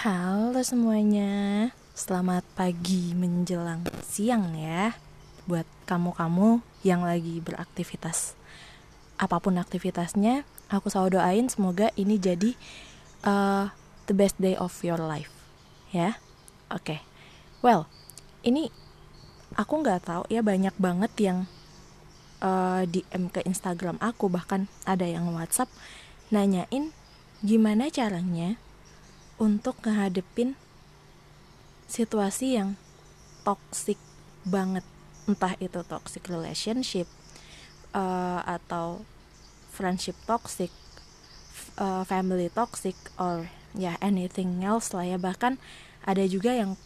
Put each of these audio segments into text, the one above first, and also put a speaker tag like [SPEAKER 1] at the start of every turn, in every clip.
[SPEAKER 1] Halo semuanya, selamat pagi menjelang siang ya Buat kamu-kamu yang lagi beraktivitas. Apa pun aktivitasnya, aku selalu doain semoga ini jadi uh, the best day of your life Ya, oke. Okay. Well, ini aku nggak tahu ya banyak banget yang uh, DM ke Instagram aku Bahkan ada yang WhatsApp nanyain gimana caranya untuk ngehadepin situasi yang toxic banget. Entah itu toxic relationship uh, atau friendship toxic uh, family toxic or ya yeah, anything else lah ya. Bahkan ada juga yang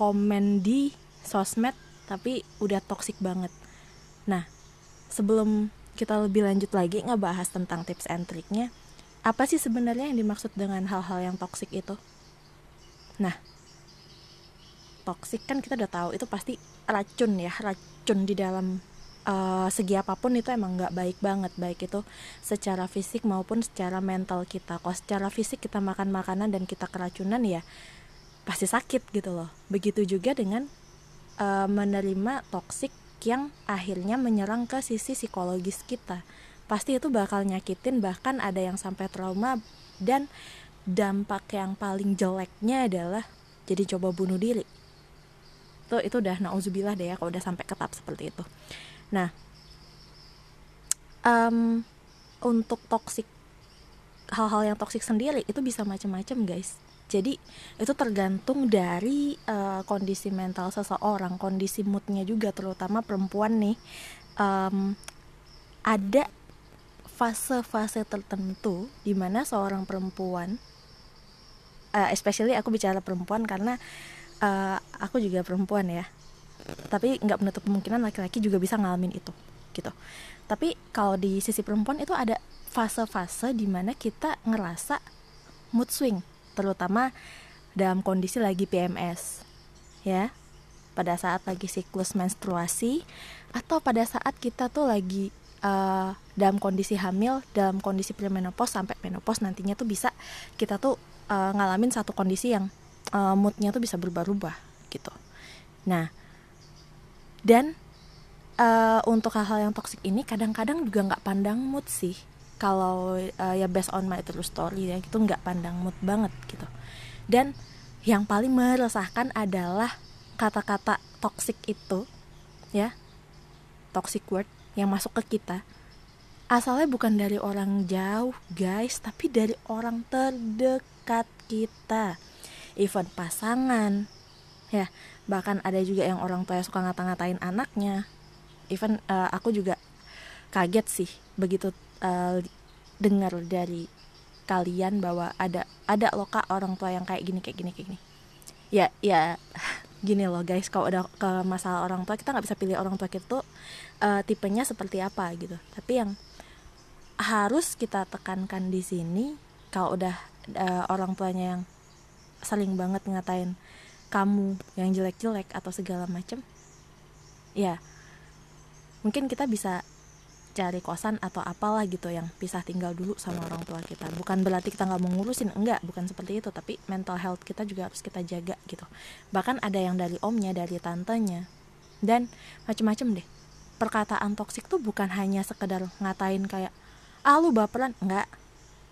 [SPEAKER 1] komen di sosmed tapi udah toxic banget. Nah sebelum kita lebih lanjut lagi ngebahas tentang tips and triknya apa sih sebenarnya yang dimaksud dengan hal-hal yang toksik itu? Nah, toksik kan kita udah tahu itu pasti racun ya, racun di dalam uh, segi apa pun itu emang nggak baik banget, baik itu secara fisik maupun secara mental kita. Kalau secara fisik kita makan makanan dan kita keracunan ya pasti sakit gitu loh. Begitu juga dengan uh, menerima toksik yang akhirnya menyerang ke sisi psikologis kita pasti itu bakal nyakitin bahkan ada yang sampai trauma dan dampak yang paling jeleknya adalah jadi coba bunuh diri. Itu itu udah nauzubillah deh ya kalau udah sampai ketap seperti itu. Nah um, untuk toksik hal-hal yang toksik sendiri itu bisa macam-macam guys. Jadi itu tergantung dari uh, kondisi mental seseorang kondisi moodnya juga terutama perempuan nih. Um, ada fase-fase tertentu di mana seorang perempuan uh, especially aku bicara perempuan karena uh, aku juga perempuan ya. Tapi nggak menutup kemungkinan laki-laki juga bisa ngalamin itu gitu. Tapi kalau di sisi perempuan itu ada fase-fase di mana kita ngerasa mood swing terutama dalam kondisi lagi PMS ya. Pada saat lagi siklus menstruasi atau pada saat kita tuh lagi uh, dalam kondisi hamil, dalam kondisi premenopause sampai menopause nantinya tuh bisa kita tuh uh, ngalamin satu kondisi yang uh, moodnya tuh bisa berubah-ubah gitu. Nah, dan uh, untuk hal-hal yang toksik ini kadang-kadang juga nggak pandang mood sih. Kalau uh, ya based on my true story ya gitu nggak pandang mood banget gitu. Dan yang paling meresahkan adalah kata-kata toxic itu ya toxic word yang masuk ke kita. Asalnya bukan dari orang jauh guys tapi dari orang terdekat kita. Even pasangan. Ya bahkan ada juga yang orang tua suka ngata-ngatain anaknya. Even uh, aku juga kaget sih begitu uh, dengar dari kalian bahwa ada ada loh kak orang tua yang kayak gini kayak gini kayak gini. Ya ya gini loh guys kalau udah ke masalah orang tua kita nggak bisa pilih orang tua kita tuh uh, tipenya seperti apa gitu. Tapi yang harus kita tekankan di sini kalau udah uh, orang tuanya yang saling banget ngatain kamu yang jelek-jelek atau segala macem ya mungkin kita bisa cari kosan atau apalah gitu yang pisah tinggal dulu sama orang tua kita. Bukan berarti kita nggak mau ngurusin enggak bukan seperti itu tapi mental health kita juga harus kita jaga gitu. Bahkan ada yang dari omnya dari tantenya dan macem-macem deh. Perkataan toksik tuh bukan hanya sekedar ngatain kayak ah lu baperan. Enggak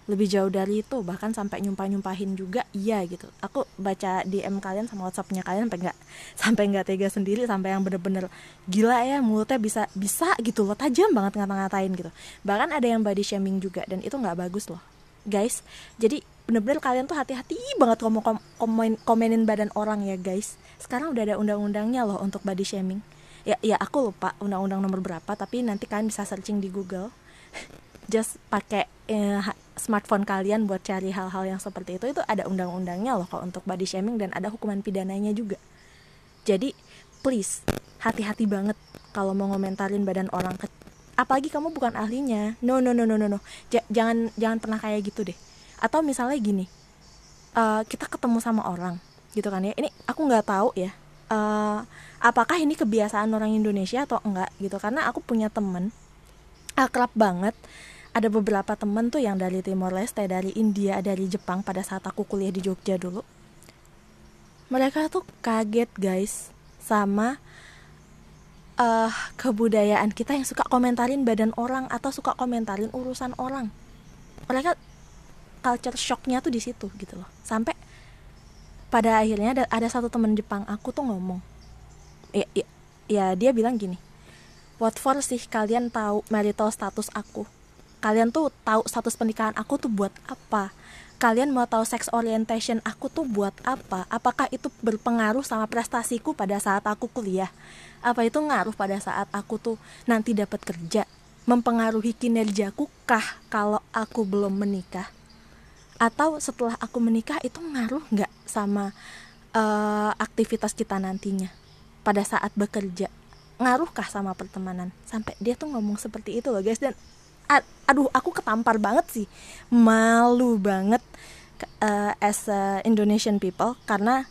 [SPEAKER 1] lebih jauh dari itu bahkan sampai nyumpah nyumpahin juga iya gitu. Aku baca DM kalian sama WhatsAppnya kalian sampai nggak sampai nggak tega sendiri sampai yang bener-bener gila ya mulutnya bisa bisa gitu loh tajam banget ngata-ngatain gitu. Bahkan ada yang body shaming juga dan itu nggak bagus loh. Guys jadi bener-bener kalian tuh hati-hati banget ngomong kom komen komenin badan orang ya guys. Sekarang udah ada undang-undangnya loh untuk body shaming. Ya ya aku lupa undang-undang nomor berapa tapi nanti kalian bisa searching di Google. Just pakai eh, smartphone kalian buat cari hal-hal yang seperti itu itu ada undang-undangnya loh kalau untuk body shaming dan ada hukuman pidananya juga. Jadi please hati-hati banget kalau mau ngomentarin badan orang ke apalagi kamu bukan ahlinya. No no no no no no. J jangan jangan pernah kayak gitu deh. Atau misalnya gini uh, kita ketemu sama orang gitu kan ya. Ini aku nggak tahu ya uh, apakah ini kebiasaan orang Indonesia atau enggak gitu. Karena aku punya temen akrab banget ada beberapa temen tuh yang dari Timor Leste, dari India, dari Jepang pada saat aku kuliah di Jogja dulu. mereka tuh kaget guys sama uh, kebudayaan kita yang suka komentarin badan orang atau suka komentarin urusan orang. Mereka culture shocknya tuh di situ gitu loh. Sampai pada akhirnya ada, ada satu teman Jepang aku tuh ngomong ya, ya, ya dia bilang gini what for sih kalian tahu marital status aku kalian tuh tahu status pernikahan aku tuh buat apa? Kalian mau tahu sex orientation aku tuh buat apa? Apakah itu berpengaruh sama prestasiku pada saat aku kuliah? Apa itu ngaruh pada saat aku tuh nanti dapat kerja? Mempengaruhi kinerjaku kah kalau aku belum menikah? Atau setelah aku menikah itu ngaruh nggak sama uh, aktivitas kita nantinya pada saat bekerja? Ngaruhkah sama pertemanan? Sampai dia tuh ngomong seperti itu loh guys. Dan aduh aku ketampar banget sih. Malu banget uh, as a Indonesian people karena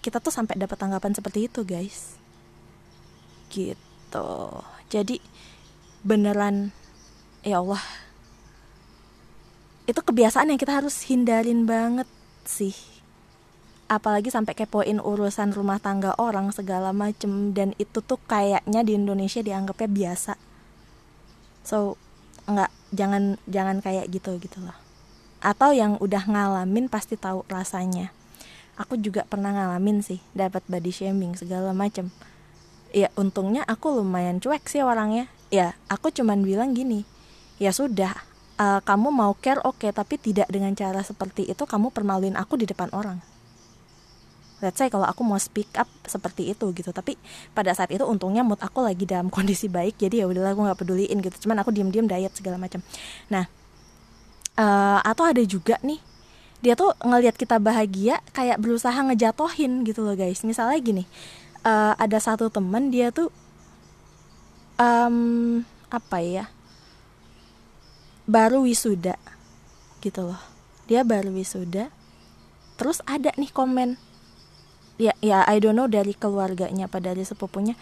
[SPEAKER 1] kita tuh sampai dapat tanggapan seperti itu guys. Gitu. Jadi beneran ya Allah. Itu kebiasaan yang kita harus hindarin banget sih. Apalagi sampai kepoin urusan rumah tangga orang segala macem dan itu tuh kayaknya di Indonesia dianggapnya biasa. So nggak jangan jangan kayak gitu gitu loh. Atau yang udah ngalamin pasti tahu rasanya. Aku juga pernah ngalamin sih dapat body shaming segala macem. Ya untungnya aku lumayan cuek sih orangnya. Ya aku cuman bilang gini ya sudah uh, kamu mau care oke okay, tapi tidak dengan cara seperti itu kamu permaluin aku di depan orang let's say kalau aku mau speak up seperti itu gitu. Tapi pada saat itu untungnya mood aku lagi dalam kondisi baik jadi ya udahlah aku nggak peduliin gitu. Cuman aku diem-diem diet segala macam. Nah uh, atau ada juga nih dia tuh ngelihat kita bahagia kayak berusaha ngejatohin gitu loh guys. Misalnya gini uh, ada satu temen dia tuh um, apa ya baru wisuda gitu loh. Dia baru wisuda terus ada nih komen ya ya I don't know dari keluarganya apa dari sepupunya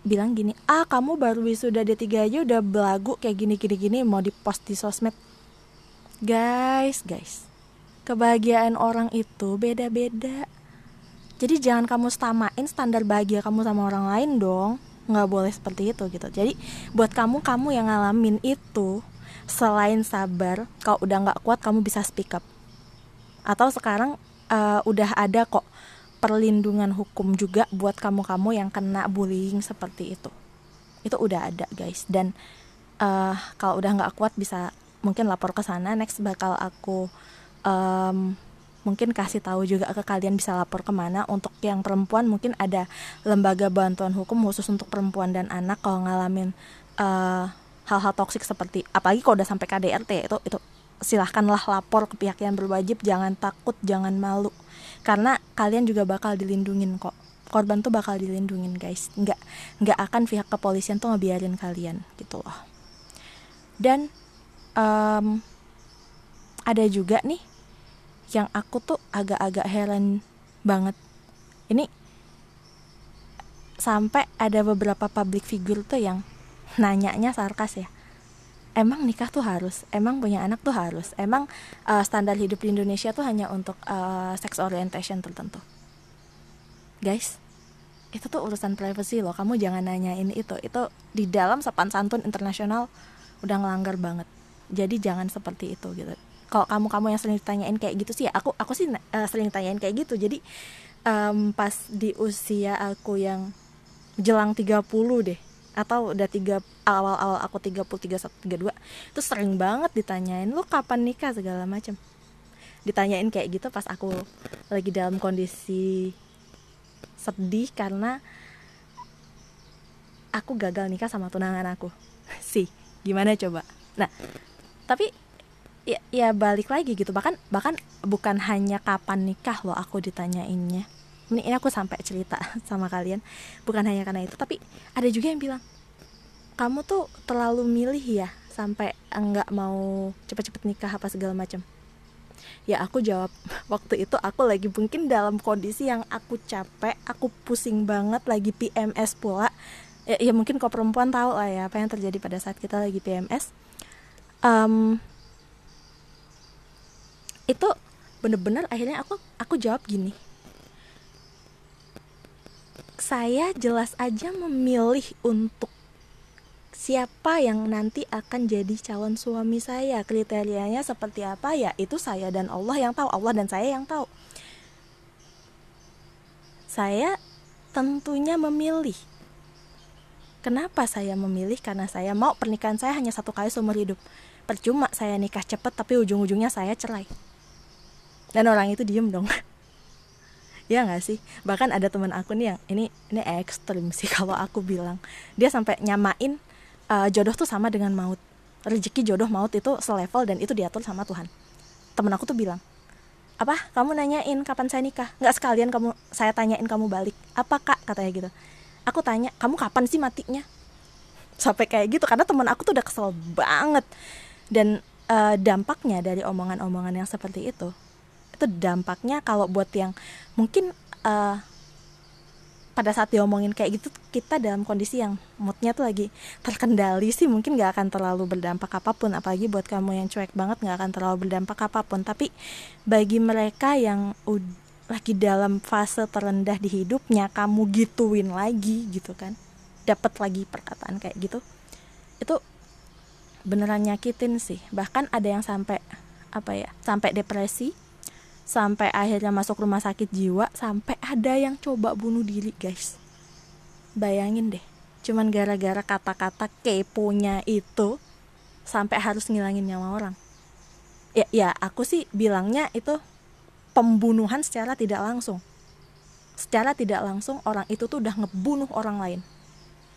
[SPEAKER 1] bilang gini ah kamu baru wisuda D3 aja udah belagu kayak gini gini gini mau dipost di sosmed. Guys guys kebahagiaan orang itu beda-beda. Jadi jangan kamu samain standar bahagia kamu sama orang lain dong. Nggak boleh seperti itu gitu. Jadi buat kamu kamu yang ngalamin itu selain sabar kalau udah nggak kuat kamu bisa speak up. Atau sekarang uh, udah ada kok perlindungan hukum juga buat kamu-kamu yang kena bullying seperti itu. Itu udah ada guys. Dan uh, kalau udah nggak kuat bisa mungkin lapor ke sana. Next bakal aku um, mungkin kasih tahu juga ke kalian bisa lapor ke mana. Untuk yang perempuan mungkin ada lembaga bantuan hukum khusus untuk perempuan dan anak kalau ngalamin uh, hal-hal toksik seperti apalagi kalau udah sampai KDRT itu itu silahkanlah lapor ke pihak yang berwajib. Jangan takut jangan malu karena kalian juga bakal dilindungin kok. Korban tuh bakal dilindungin guys. Nggak nggak akan pihak kepolisian tuh ngebiarin kalian gitu loh. Dan um, ada juga nih yang aku tuh agak-agak heran banget. Ini sampai ada beberapa public figure tuh yang nanyanya sarkas ya emang nikah tuh harus emang punya anak tuh harus emang uh, standar hidup di Indonesia tuh hanya untuk uh, sex orientation tertentu. Guys itu tuh urusan privacy loh. Kamu jangan nanyain itu. Itu di dalam sopan santun internasional udah ngelanggar banget. Jadi jangan seperti itu gitu. Kalau kamu kamu yang sering ditanyain kayak gitu sih ya aku aku sih uh, sering tanyain kayak gitu. Jadi um, pas di usia aku yang jelang 30 deh atau udah tiga awal-awal aku 30 31 32 itu sering banget ditanyain lu kapan nikah? segala macam ditanyain kayak gitu pas aku lagi dalam kondisi sedih karena aku gagal nikah sama tunangan aku. Sih gimana coba? Nah tapi ya, ya balik lagi gitu. Bahkan bahkan bukan hanya kapan nikah loh aku ditanyainnya ini, ini aku sampai cerita sama kalian. Bukan hanya karena itu tapi ada juga yang bilang kamu tuh terlalu milih ya sampai enggak mau cepet-cepet nikah apa segala macam ya aku jawab waktu itu aku lagi mungkin dalam kondisi yang aku capek aku pusing banget lagi PMS pula. Ya, ya mungkin kok perempuan tahu lah ya apa yang terjadi pada saat kita lagi PMS um, itu bener-bener akhirnya aku aku jawab gini saya jelas aja memilih untuk siapa yang nanti akan jadi calon suami saya. Kriterianya seperti apa? Ya itu saya dan Allah yang tahu. Allah dan saya yang tahu. Saya tentunya memilih. Kenapa saya memilih? Karena saya mau pernikahan saya hanya satu kali seumur hidup. Percuma saya nikah cepet tapi ujung-ujungnya saya cerai. Dan orang itu diem dong ya nggak sih? Bahkan ada teman aku nih yang ini ini ekstrim sih kalau aku bilang. Dia sampai nyamain uh, jodoh tuh sama dengan maut. Rezeki jodoh maut itu selevel dan itu diatur sama Tuhan. Temen aku tuh bilang apa? Kamu nanyain kapan saya nikah? Nggak sekalian kamu saya tanyain kamu balik. Apa kak? katanya gitu. Aku tanya kamu kapan sih matinya? Sampai kayak gitu karena temen aku tuh udah kesel banget. Dan uh, dampaknya dari omongan-omongan yang seperti itu itu dampaknya kalau buat yang mungkin uh, pada saat diomongin kayak gitu kita dalam kondisi yang moodnya tuh lagi terkendali sih mungkin gak akan terlalu berdampak apa pun. Apalagi buat kamu yang cuek banget gak akan terlalu berdampak apa pun. Tapi bagi mereka yang lagi dalam fase terendah di hidupnya kamu gituin lagi gitu kan dapat lagi perkataan kayak gitu itu beneran nyakitin sih. Bahkan ada yang sampai apa ya sampai depresi sampai akhirnya masuk rumah sakit jiwa sampai ada yang coba bunuh diri guys. Bayangin deh cuman gara-gara kata-kata keponya itu sampai harus ngilangin nyawa orang. Ya ya aku sih bilangnya itu pembunuhan secara tidak langsung. Secara tidak langsung orang itu tuh udah ngebunuh orang lain.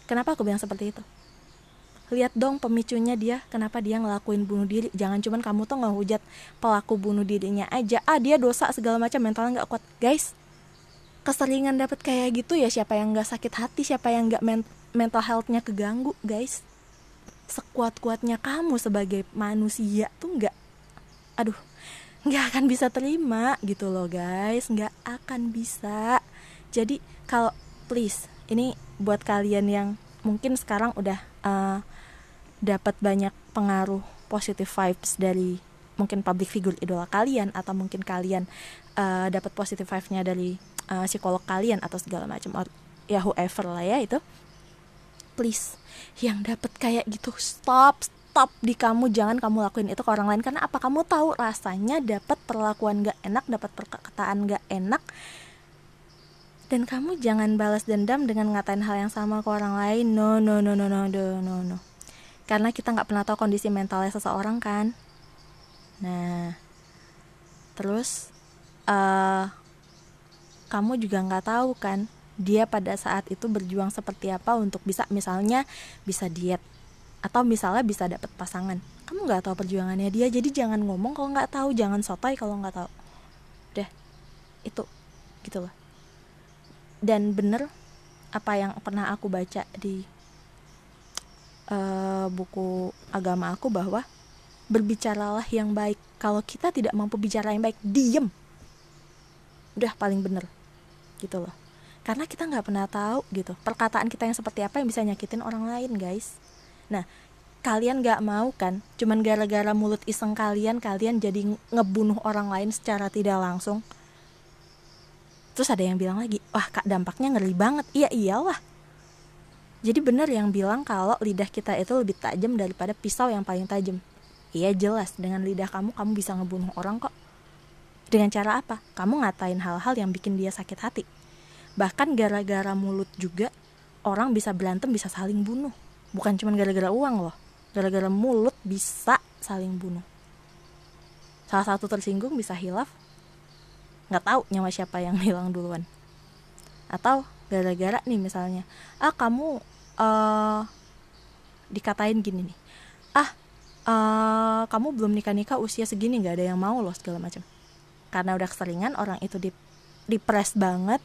[SPEAKER 1] Kenapa aku bilang seperti itu lihat dong pemicunya dia kenapa dia ngelakuin bunuh diri. Jangan cuman kamu tuh ngehujat pelaku bunuh dirinya aja. Ah dia dosa segala macam mentalnya nggak kuat. Guys keseringan dapat kayak gitu ya siapa yang nggak sakit hati siapa yang nggak men mental healthnya keganggu guys. Sekuat kuatnya kamu sebagai manusia tuh nggak aduh nggak akan bisa terima gitu loh guys. Nggak akan bisa. Jadi kalau please ini buat kalian yang mungkin sekarang udah uh, dapat banyak pengaruh positive vibes dari mungkin public figure idola kalian atau mungkin kalian uh, dapat positive vibes-nya dari uh, psikolog kalian atau segala macam or ya whoever lah ya itu. Please yang dapat kayak gitu stop stop di kamu jangan kamu lakuin itu ke orang lain. Karena apa? Kamu tahu rasanya dapat perlakuan gak enak dapat perkataan gak enak. Dan kamu jangan balas dendam dengan ngatain hal yang sama ke orang lain. No no no no no no no, no karena kita nggak pernah tahu kondisi mentalnya seseorang kan? Nah terus uh, kamu juga nggak tahu kan dia pada saat itu berjuang seperti apa untuk bisa misalnya bisa diet. Atau misalnya bisa dapat pasangan. Kamu nggak tahu perjuangannya dia jadi jangan ngomong kalau nggak tahu. Jangan sotoy kalau nggak tahu. Deh itu gitu loh. Dan bener apa yang pernah aku baca di uh, buku agama aku bahwa berbicaralah yang baik. Kalau kita tidak mampu bicara yang baik diem. Udah paling bener. Gitu loh. Karena kita nggak pernah tahu gitu. Perkataan kita yang seperti apa yang bisa nyakitin orang lain guys. Nah kalian nggak mau kan? Cuman gara-gara mulut iseng kalian kalian jadi ngebunuh orang lain secara tidak langsung. Terus ada yang bilang lagi wah kak dampaknya ngeri banget. Iya iyalah jadi benar yang bilang kalau lidah kita itu lebih tajam daripada pisau yang paling tajam. Iya jelas, dengan lidah kamu kamu bisa ngebunuh orang kok. Dengan cara apa? Kamu ngatain hal-hal yang bikin dia sakit hati. Bahkan gara-gara mulut juga orang bisa berantem bisa saling bunuh. Bukan cuma gara-gara uang loh. Gara-gara mulut bisa saling bunuh. Salah satu tersinggung bisa hilaf. Nggak tahu nyawa siapa yang hilang duluan. Atau gara-gara nih misalnya, ah kamu uh, dikatain gini nih. Ah uh, kamu belum nikah nikah usia segini nggak ada yang mau loh segala macam. Karena udah keseringan orang itu di dipres banget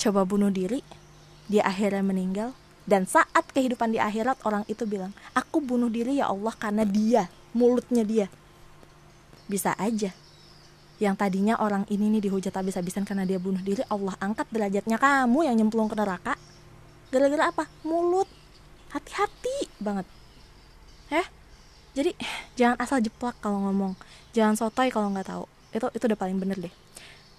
[SPEAKER 1] coba bunuh diri dia akhirnya meninggal. Dan saat kehidupan di akhirat orang itu bilang aku bunuh diri ya Allah karena dia mulutnya dia. Bisa aja. Yang tadinya orang ini nih dihujat habis-habisan karena dia bunuh diri Allah angkat derajatnya kamu yang nyemplung ke neraka gara-gara apa? Mulut. Hati-hati banget. Ya jadi jangan asal jeplak kalau ngomong. Jangan sotoy kalau nggak tahu. Itu itu udah paling bener deh.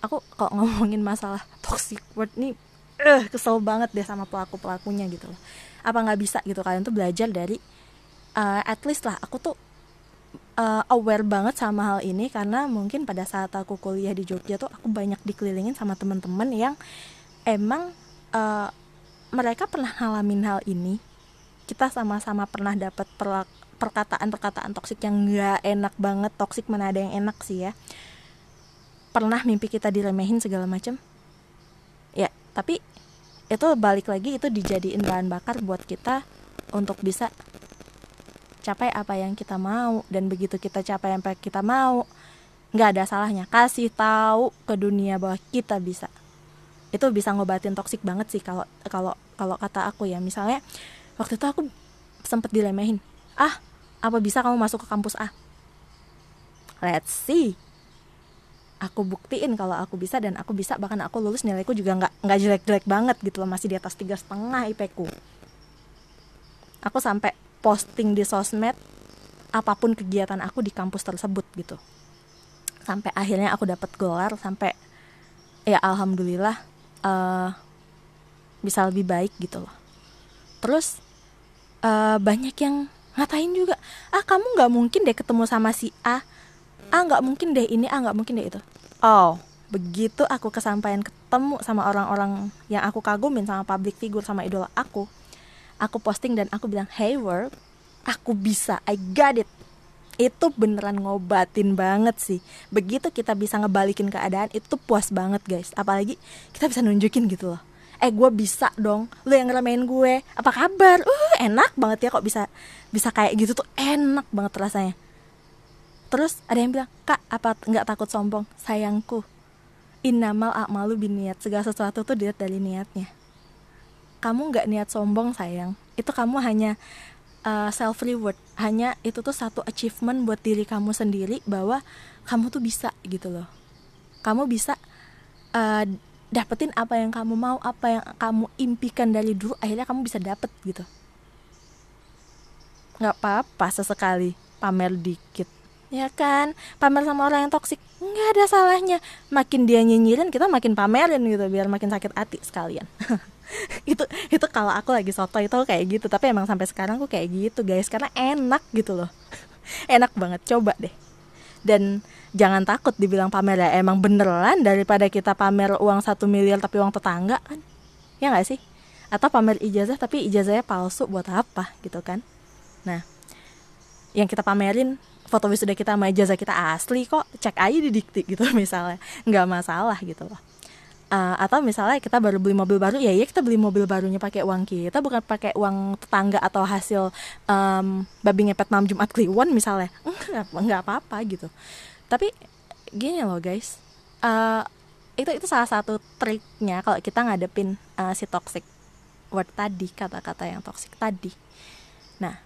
[SPEAKER 1] Aku kalau ngomongin masalah toxic word nih eh kesel banget deh sama pelaku pelakunya gitu loh. Apa nggak bisa gitu? Kalian tuh belajar dari uh, at least lah. Aku tuh uh, aware banget sama hal ini karena mungkin pada saat aku kuliah di Jogja tuh aku banyak dikelilingin sama teman-teman yang emang uh, mereka pernah ngalamin hal ini? Kita sama-sama pernah dapat perkataan-perkataan toksik yang nggak enak banget toksik mana ada yang enak sih ya. Pernah mimpi kita diremehin segala macam ya tapi itu balik lagi itu dijadiin bahan bakar buat kita untuk bisa capai apa yang kita mau. Dan begitu kita capai apa yang kita mau nggak ada salahnya. Kasih tahu ke dunia bahwa kita bisa itu bisa ngobatin toksik banget sih kalau kalau kalau kata aku ya. Misalnya waktu itu aku sempet dilemehin. Ah apa bisa kamu masuk ke kampus A? Let's see. Aku buktiin kalau aku bisa dan aku bisa bahkan aku lulus nilaiku juga nggak nggak jelek-jelek banget gitu loh. Masih di atas tiga setengah IP ku aku sampai posting di sosmed apa pun kegiatan aku di kampus tersebut gitu. Sampai akhirnya aku dapat gelar sampai ya alhamdulillah uh, bisa lebih baik gitu loh. Terus uh, banyak yang ngatain juga ah kamu nggak mungkin deh ketemu sama si A. Ah nggak mungkin deh ini ah nggak mungkin deh itu. Oh. Begitu aku kesampaian ketemu sama orang-orang yang aku kagumin sama public figure sama idola aku aku posting dan aku bilang hey world aku bisa I got it itu beneran ngobatin banget sih. Begitu kita bisa ngebalikin keadaan itu puas banget guys. Apalagi kita bisa nunjukin gitu loh. Eh gue bisa dong. Lu yang ngeremehin gue. Apa kabar? Uh enak banget ya kok bisa bisa kayak gitu tuh. Enak banget rasanya. Terus ada yang bilang kak apa nggak takut sombong? Sayangku. Inamal akmalu biniat segala sesuatu tuh dilihat dari niatnya. Kamu nggak niat sombong sayang. Itu kamu hanya uh, self reward hanya itu tuh satu achievement buat diri kamu sendiri bahwa kamu tuh bisa gitu loh. Kamu bisa uh, dapetin apa yang kamu mau apa yang kamu impikan dari dulu akhirnya kamu bisa dapet gitu. Nggak apa-apa sesekali pamer dikit. Ya kan? Pamer sama orang yang toksik nggak ada salahnya. Makin dia nyinyirin kita makin pamerin gitu biar makin sakit hati sekalian itu itu kalau aku lagi soto itu kayak gitu. Tapi emang sampai sekarang aku kayak gitu guys. Karena enak gitu loh. Enak banget. Coba deh. Dan jangan takut dibilang pamer ya. Emang beneran daripada kita pamer uang satu miliar tapi uang tetangga kan? Ya nggak sih? Atau pamer ijazah tapi ijazahnya palsu buat apa gitu kan? Nah yang kita pamerin foto wisuda kita sama ijazah kita asli kok cek aja di dikti gitu misalnya. Nggak masalah gitu loh uh, atau misalnya kita baru beli mobil baru ya ya kita beli mobil barunya pakai uang kita bukan pakai uang tetangga atau hasil um, babi ngepet malam jumat kliwon misalnya. Nggak apa-apa gitu. Tapi gini loh guys. Uh, itu itu salah satu triknya kalau kita ngadepin uh, si toxic word tadi kata-kata yang toxic tadi. Nah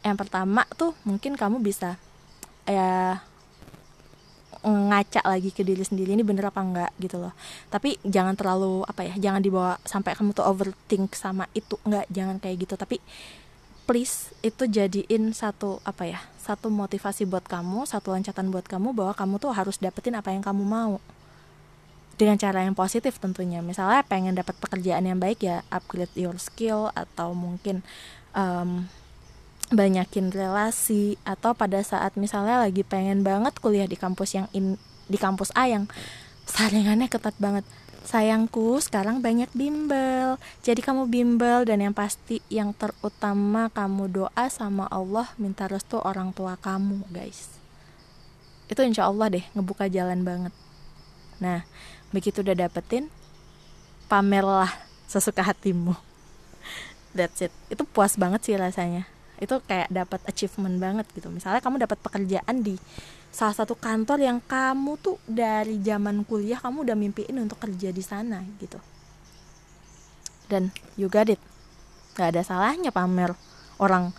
[SPEAKER 1] yang pertama tuh mungkin kamu bisa ya ngaca lagi ke diri sendiri ini bener apa enggak gitu loh. Tapi jangan terlalu apa ya jangan dibawa sampai kamu tuh overthink sama itu enggak jangan kayak gitu. Tapi please itu jadiin satu apa ya satu motivasi buat kamu satu loncatan buat kamu bahwa kamu tuh harus dapetin apa yang kamu mau. Dengan cara yang positif tentunya. Misalnya pengen dapat pekerjaan yang baik ya upgrade your skill atau mungkin um, banyakin relasi atau pada saat misalnya lagi pengen banget kuliah di kampus yang in, di kampus A yang saringannya ketat banget. Sayangku sekarang banyak bimbel. Jadi kamu bimbel dan yang pasti yang terutama kamu doa sama Allah minta restu orang tua kamu guys. Itu insya Allah deh ngebuka jalan banget. Nah begitu udah dapetin pamerlah sesuka hatimu. That's it. Itu puas banget sih rasanya itu kayak dapat achievement banget gitu. Misalnya kamu dapat pekerjaan di salah satu kantor yang kamu tuh dari zaman kuliah kamu udah mimpiin untuk kerja di sana gitu. Dan you got it. Gak ada salahnya pamer orang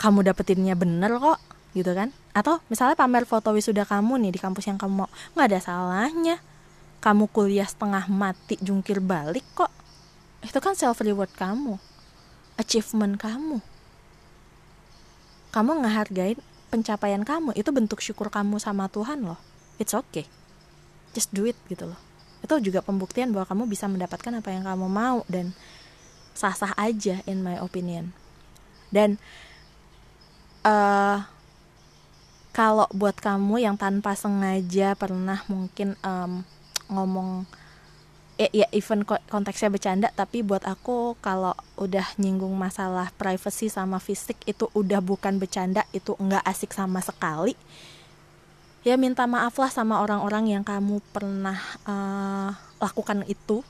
[SPEAKER 1] kamu dapetinnya bener kok gitu kan? Atau misalnya pamer foto wisuda kamu nih di kampus yang kamu mau nggak ada salahnya. Kamu kuliah setengah mati jungkir balik kok. Itu kan self reward kamu achievement kamu kamu ngehargain pencapaian kamu. Itu bentuk syukur kamu sama Tuhan loh. It's okay. Just do it gitu loh. Itu juga pembuktian bahwa kamu bisa mendapatkan apa yang kamu mau dan sah-sah aja in my opinion. Dan uh, kalau buat kamu yang tanpa sengaja pernah mungkin um, ngomong ya, ya even konteksnya bercanda tapi buat aku kalau udah nyinggung masalah privacy sama fisik itu udah bukan bercanda itu nggak asik sama sekali. Ya minta maaf lah sama orang-orang yang kamu pernah uh, lakukan itu.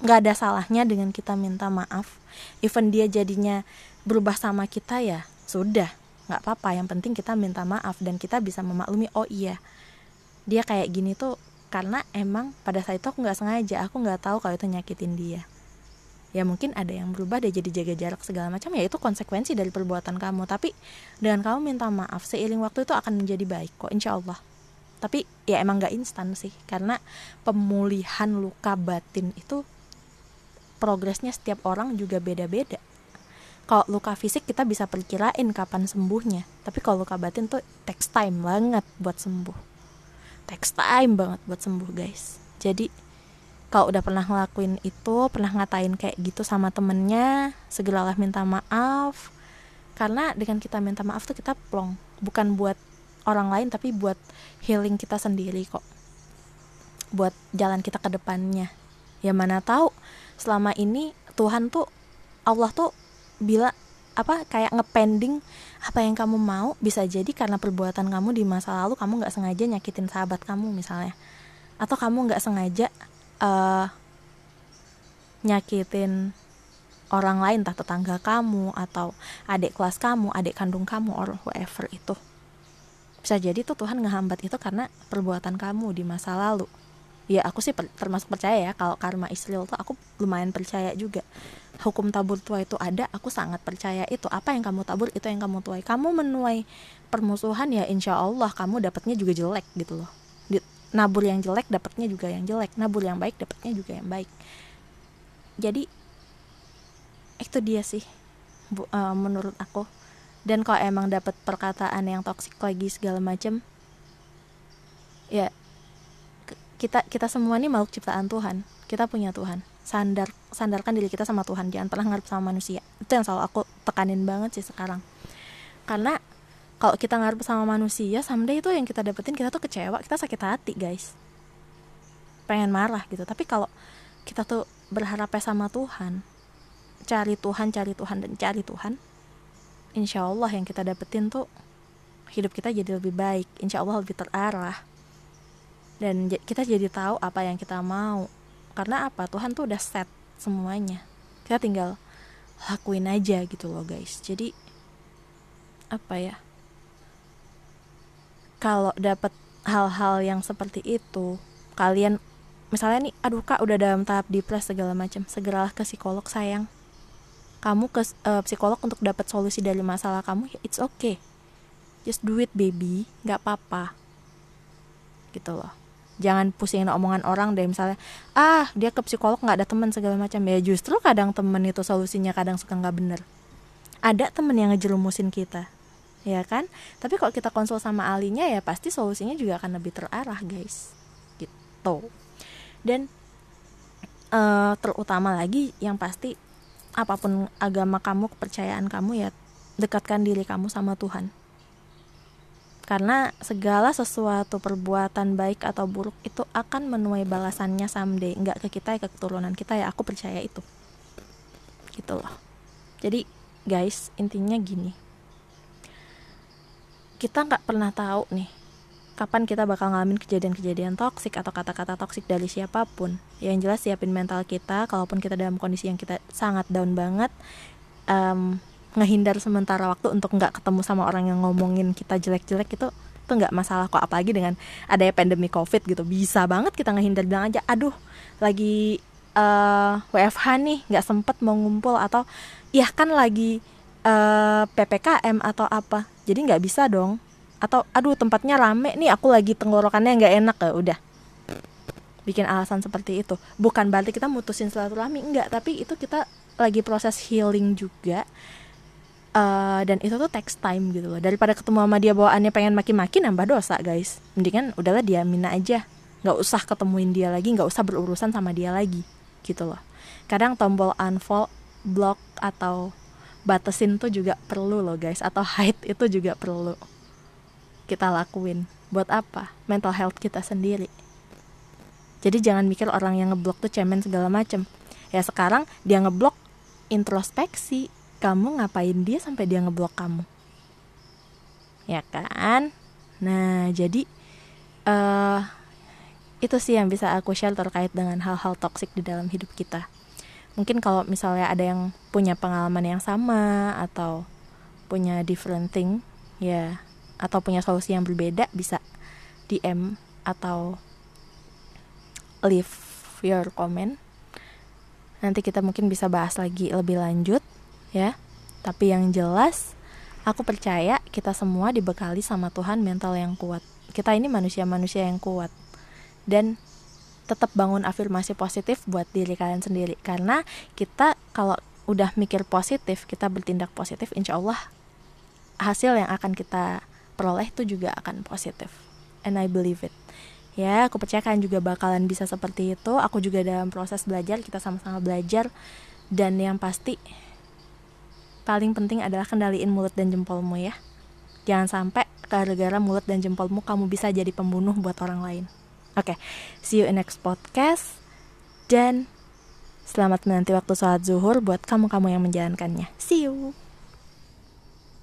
[SPEAKER 1] Nggak ada salahnya dengan kita minta maaf. Even dia jadinya berubah sama kita ya sudah nggak apa-apa. Yang penting kita minta maaf dan kita bisa memaklumi oh iya dia kayak gini tuh karena emang pada saat itu aku nggak sengaja aku nggak tahu kalau itu nyakitin dia ya mungkin ada yang berubah dia jadi jaga jarak segala macam ya itu konsekuensi dari perbuatan kamu. Tapi dengan kamu minta maaf seiring waktu itu akan menjadi baik kok insya Allah. Tapi ya emang nggak instan sih karena pemulihan luka batin itu progresnya setiap orang juga beda-beda. Kalau luka fisik kita bisa perkirain kapan sembuhnya tapi kalau luka batin tuh text time banget buat sembuh. Takes time banget buat sembuh guys. Jadi kalau udah pernah ngelakuin itu pernah ngatain kayak gitu sama temennya segeralah minta maaf. Karena dengan kita minta maaf tuh kita plong bukan buat orang lain tapi buat healing kita sendiri kok. Buat jalan kita ke depannya. Ya mana tahu selama ini Tuhan tuh Allah tuh bila apa kayak ngepending apa yang kamu mau bisa jadi karena perbuatan kamu di masa lalu kamu nggak sengaja nyakitin sahabat kamu misalnya. Atau kamu nggak sengaja uh, nyakitin orang lain entah tetangga kamu atau adik kelas kamu adik kandung kamu or whoever itu. Bisa jadi tuh Tuhan ngehambat itu karena perbuatan kamu di masa lalu. Ya aku sih per, termasuk percaya ya kalau karma Israel tuh aku lumayan percaya juga. Hukum tabur tuai itu ada aku sangat percaya itu. Apa yang kamu tabur itu yang kamu tuai. Kamu menuai permusuhan ya insya Allah kamu dapatnya juga jelek gitu loh nabur yang jelek dapatnya juga yang jelek. Nabur yang baik dapatnya juga yang baik. Jadi itu dia sih bu, uh, menurut aku. Dan kalau emang dapat perkataan yang toksik lagi segala macam ya kita kita semua ini makhluk ciptaan Tuhan. Kita punya Tuhan. Sandar sandarkan diri kita sama Tuhan. Jangan pernah ngarep sama manusia. Itu yang selalu aku tekanin banget sih sekarang. Karena kalau kita ngarep sama manusia someday itu yang kita dapetin kita tuh kecewa kita sakit hati guys. Pengen marah gitu. Tapi kalau kita tuh berharap sama Tuhan cari Tuhan cari Tuhan dan cari Tuhan insya Allah yang kita dapetin tuh hidup kita jadi lebih baik insya Allah lebih terarah. Dan kita jadi tahu apa yang kita mau. Karena apa? Tuhan tuh udah set semuanya. Kita tinggal lakuin aja gitu loh guys. Jadi apa ya kalau dapat hal-hal yang seperti itu kalian misalnya nih aduh kak udah dalam tahap depres segala macam segeralah ke psikolog sayang. Kamu ke uh, psikolog untuk dapat solusi dari masalah kamu ya it's okay. Just do it baby nggak apa-apa gitu loh. Jangan pusingin omongan orang deh misalnya ah dia ke psikolog nggak ada teman segala macam. Ya justru kadang temen itu solusinya kadang suka nggak bener. Ada temen yang ngejerumusin kita ya kan? Tapi kalau kita konsul sama alinya ya pasti solusinya juga akan lebih terarah guys. Gitu. Dan uh, terutama lagi yang pasti apa pun agama kamu kepercayaan kamu ya dekatkan diri kamu sama Tuhan. Karena segala sesuatu perbuatan baik atau buruk itu akan menuai balasannya someday. Nggak ke kita ya ke keturunan kita ya aku percaya itu. Gitu loh. Jadi guys intinya gini kita nggak pernah tahu nih kapan kita bakal ngalamin kejadian-kejadian toksik atau kata-kata toksik dari siapa pun. Yang jelas siapin mental kita kalaupun kita dalam kondisi yang kita sangat down banget um, ngehindar sementara waktu untuk nggak ketemu sama orang yang ngomongin kita jelek-jelek itu itu nggak masalah kok. Apalagi dengan adanya pandemi covid gitu bisa banget kita ngehindar bilang aja aduh lagi uh, eh, WFH nih nggak sempet mau ngumpul atau ya kan lagi uh, eh, ppkm atau apa. Jadi nggak bisa dong. Atau aduh tempatnya rame nih aku lagi tenggorokannya nggak enak. Ya udah. Bikin alasan seperti itu. Bukan berarti kita mutusin silaturahmi enggak tapi itu kita lagi proses healing juga. Uh, dan itu tuh text time gitu loh. Daripada ketemu sama dia bawaannya pengen maki-maki nambah dosa guys. Mendingan udahlah dia mina aja. Nggak usah ketemuin dia lagi nggak usah berurusan sama dia lagi gitu loh. Kadang tombol unfollow block atau batasin tuh juga perlu loh guys. Atau hide itu juga perlu. Kita lakuin. Buat apa? Mental health kita sendiri. Jadi jangan mikir orang yang ngeblok tuh cemen segala macem. Ya sekarang dia ngeblok introspeksi. Kamu ngapain dia sampai dia ngeblok kamu? Ya kan? Nah jadi uh, itu sih yang bisa aku share terkait dengan hal-hal toksik di dalam hidup kita mungkin kalau misalnya ada yang punya pengalaman yang sama atau punya different thing ya atau punya solusi yang berbeda bisa DM atau leave your comment nanti kita mungkin bisa bahas lagi lebih lanjut ya tapi yang jelas Aku percaya kita semua dibekali sama Tuhan mental yang kuat. Kita ini manusia-manusia yang kuat. Dan tetap bangun afirmasi positif buat diri kalian sendiri. Karena kita kalau udah mikir positif, kita bertindak positif, insya Allah hasil yang akan kita peroleh itu juga akan positif. And I believe it. Ya, aku percaya kalian juga bakalan bisa seperti itu. Aku juga dalam proses belajar, kita sama-sama belajar. Dan yang pasti paling penting adalah kendaliin mulut dan jempolmu ya. Jangan sampai gara-gara mulut dan jempolmu kamu bisa jadi pembunuh buat orang lain. Oke, okay, see you in next podcast. Dan selamat menanti waktu sholat zuhur buat kamu-kamu yang menjalankannya. See you.